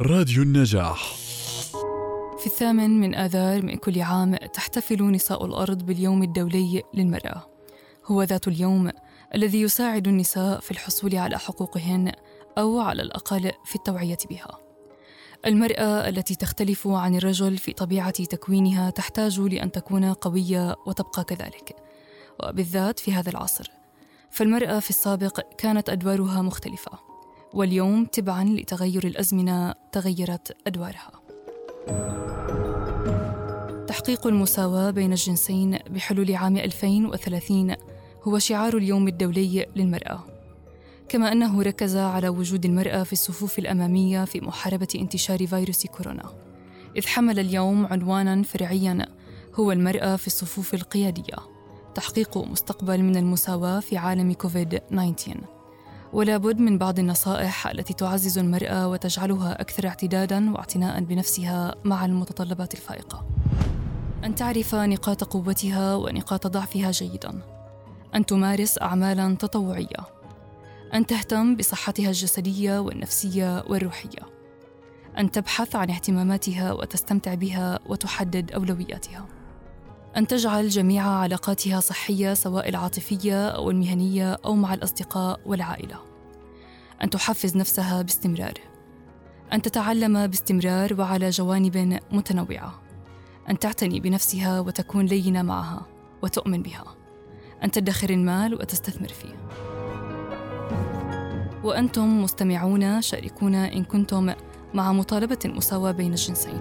راديو النجاح. في الثامن من آذار من كل عام تحتفل نساء الأرض باليوم الدولي للمرأة. هو ذات اليوم الذي يساعد النساء في الحصول على حقوقهن أو على الأقل في التوعية بها. المرأة التي تختلف عن الرجل في طبيعة تكوينها تحتاج لأن تكون قوية وتبقى كذلك. وبالذات في هذا العصر. فالمرأة في السابق كانت أدوارها مختلفة. واليوم تبعا لتغير الأزمنة تغيرت أدوارها. تحقيق المساواة بين الجنسين بحلول عام 2030 هو شعار اليوم الدولي للمرأة. كما أنه ركز على وجود المرأة في الصفوف الأمامية في محاربة انتشار فيروس كورونا. إذ حمل اليوم عنوانا فرعيا هو المرأة في الصفوف القيادية. تحقيق مستقبل من المساواة في عالم كوفيد 19 ولا بد من بعض النصائح التي تعزز المرأة وتجعلها أكثر اعتدادا واعتناء بنفسها مع المتطلبات الفائقة. أن تعرف نقاط قوتها ونقاط ضعفها جيدا. أن تمارس أعمالا تطوعية. أن تهتم بصحتها الجسدية والنفسية والروحية. أن تبحث عن اهتماماتها وتستمتع بها وتحدد أولوياتها. أن تجعل جميع علاقاتها صحية سواء العاطفية أو المهنية أو مع الأصدقاء والعائلة. أن تحفز نفسها باستمرار. أن تتعلم باستمرار وعلى جوانب متنوعة. أن تعتني بنفسها وتكون لينة معها وتؤمن بها. أن تدخر المال وتستثمر فيه. وأنتم مستمعون شاركونا إن كنتم مع مطالبة المساواة بين الجنسين.